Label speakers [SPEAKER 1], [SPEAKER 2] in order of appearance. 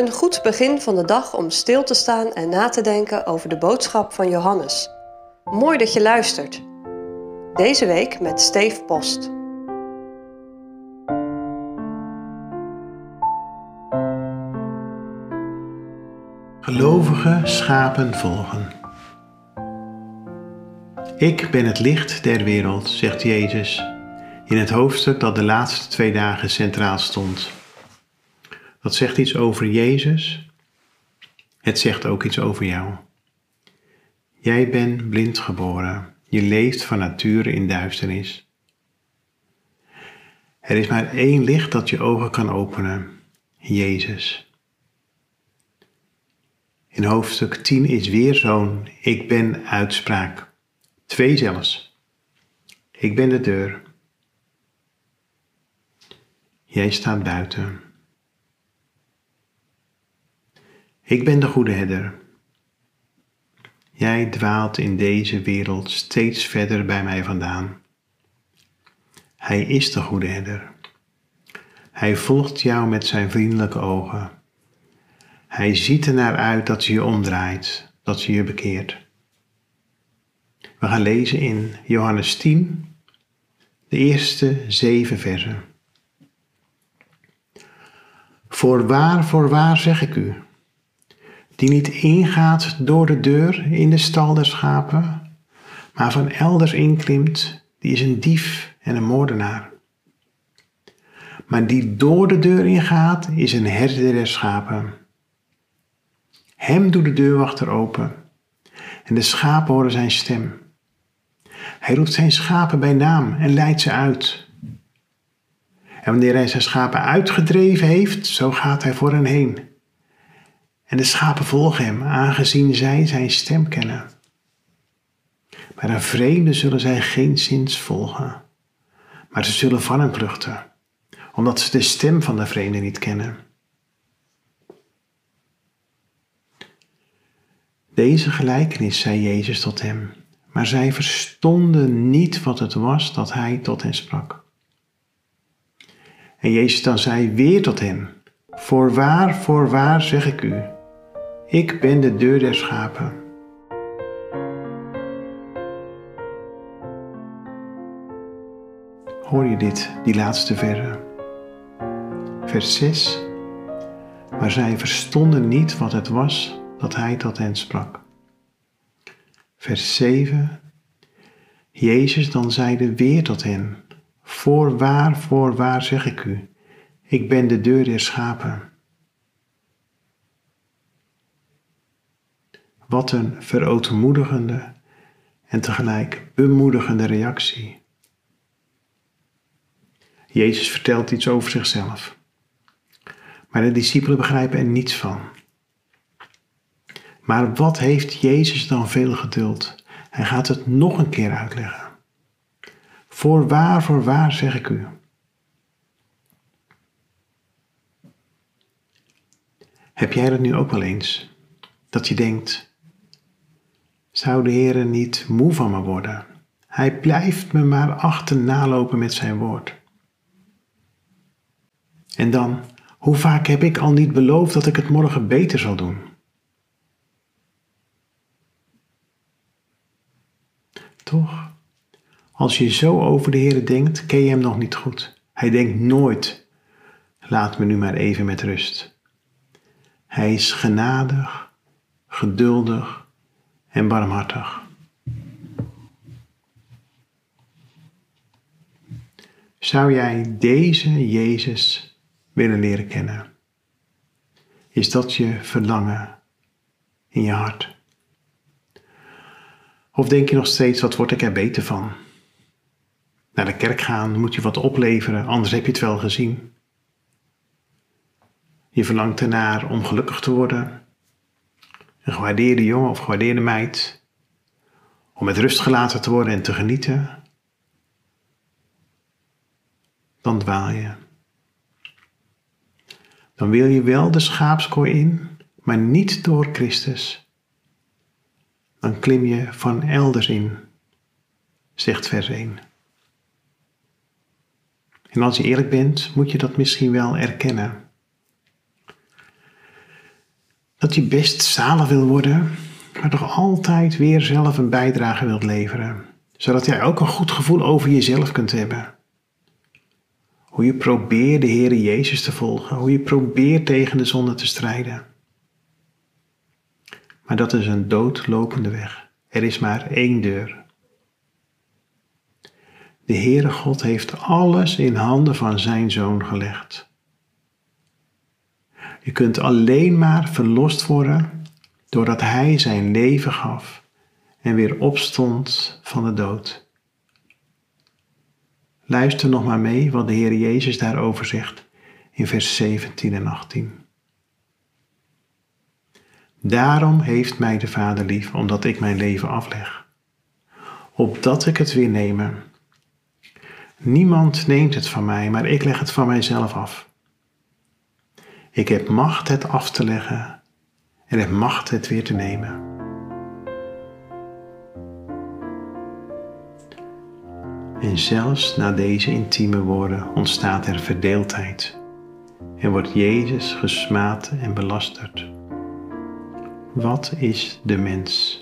[SPEAKER 1] Een goed begin van de dag om stil te staan en na te denken over de boodschap van Johannes. Mooi dat je luistert. Deze week met Steef Post.
[SPEAKER 2] Gelovige schapen volgen. Ik ben het licht der wereld, zegt Jezus in het hoofdstuk dat de laatste twee dagen centraal stond. Dat zegt iets over Jezus. Het zegt ook iets over jou. Jij bent blind geboren. Je leeft van nature in duisternis. Er is maar één licht dat je ogen kan openen: Jezus. In hoofdstuk 10 is weer zo'n ik ben uitspraak. Twee zelfs. Ik ben de deur. Jij staat buiten. Ik ben de goede herder. Jij dwaalt in deze wereld steeds verder bij mij vandaan. Hij is de goede herder. Hij volgt jou met zijn vriendelijke ogen. Hij ziet er naar uit dat je je omdraait, dat je je bekeert. We gaan lezen in Johannes 10, de eerste zeven versen. Voorwaar, voorwaar zeg ik u, die niet ingaat door de deur in de stal der schapen, maar van elders inklimt, die is een dief en een moordenaar. Maar die door de deur ingaat, is een herder der schapen. Hem doet de deurwachter open en de schapen horen zijn stem. Hij roept zijn schapen bij naam en leidt ze uit. En wanneer hij zijn schapen uitgedreven heeft, zo gaat hij voor hen heen. En de schapen volgen hem, aangezien zij zijn stem kennen. Maar een vreemde zullen zij geen zins volgen, maar ze zullen van hem vluchten, omdat ze de stem van de vreemde niet kennen. Deze gelijkenis zei Jezus tot hem, maar zij verstonden niet wat het was dat hij tot hen sprak. En Jezus dan zei weer tot hen, Voorwaar, voorwaar zeg ik u, ik ben de deur der schapen. Hoor je dit, die laatste verse? Vers 6. Maar zij verstonden niet wat het was dat hij tot hen sprak. Vers 7. Jezus dan zeide weer tot hen, Voorwaar, voorwaar zeg ik u, ik ben de deur der schapen. Wat een verootmoedigende en tegelijk bemoedigende reactie. Jezus vertelt iets over zichzelf, maar de discipelen begrijpen er niets van. Maar wat heeft Jezus dan veel geduld? Hij gaat het nog een keer uitleggen. Voorwaar, voorwaar zeg ik u. Heb jij dat nu ook wel eens? Dat je denkt, zou de Heer niet moe van me worden? Hij blijft me maar achterna lopen met zijn woord. En dan, hoe vaak heb ik al niet beloofd dat ik het morgen beter zal doen? Toch? Als je zo over de Heer denkt, ken je Hem nog niet goed. Hij denkt nooit, laat me nu maar even met rust. Hij is genadig, geduldig en barmhartig. Zou jij deze Jezus willen leren kennen? Is dat je verlangen in je hart? Of denk je nog steeds, wat word ik er beter van? Naar de kerk gaan moet je wat opleveren, anders heb je het wel gezien. Je verlangt ernaar om gelukkig te worden. Een gewaardeerde jongen of gewaardeerde meid. Om met rust gelaten te worden en te genieten. Dan dwaal je. Dan wil je wel de schaapskooi in, maar niet door Christus. Dan klim je van elders in, zegt vers 1. En als je eerlijk bent, moet je dat misschien wel erkennen. Dat je best zalig wil worden, maar toch altijd weer zelf een bijdrage wilt leveren, zodat jij ook een goed gevoel over jezelf kunt hebben. Hoe je probeert de Heer Jezus te volgen, hoe je probeert tegen de zonde te strijden. Maar dat is een doodlopende weg. Er is maar één deur. De Heere God heeft alles in handen van zijn Zoon gelegd. Je kunt alleen maar verlost worden doordat Hij zijn leven gaf en weer opstond van de dood. Luister nog maar mee wat de Heer Jezus daarover zegt in vers 17 en 18. Daarom heeft mij de Vader lief, omdat ik mijn leven afleg, opdat ik het weer nemen. Niemand neemt het van mij, maar ik leg het van mijzelf af. Ik heb macht het af te leggen en heb macht het weer te nemen. En zelfs na deze intieme woorden ontstaat er verdeeldheid en wordt Jezus gesmaad en belasterd. Wat is de mens?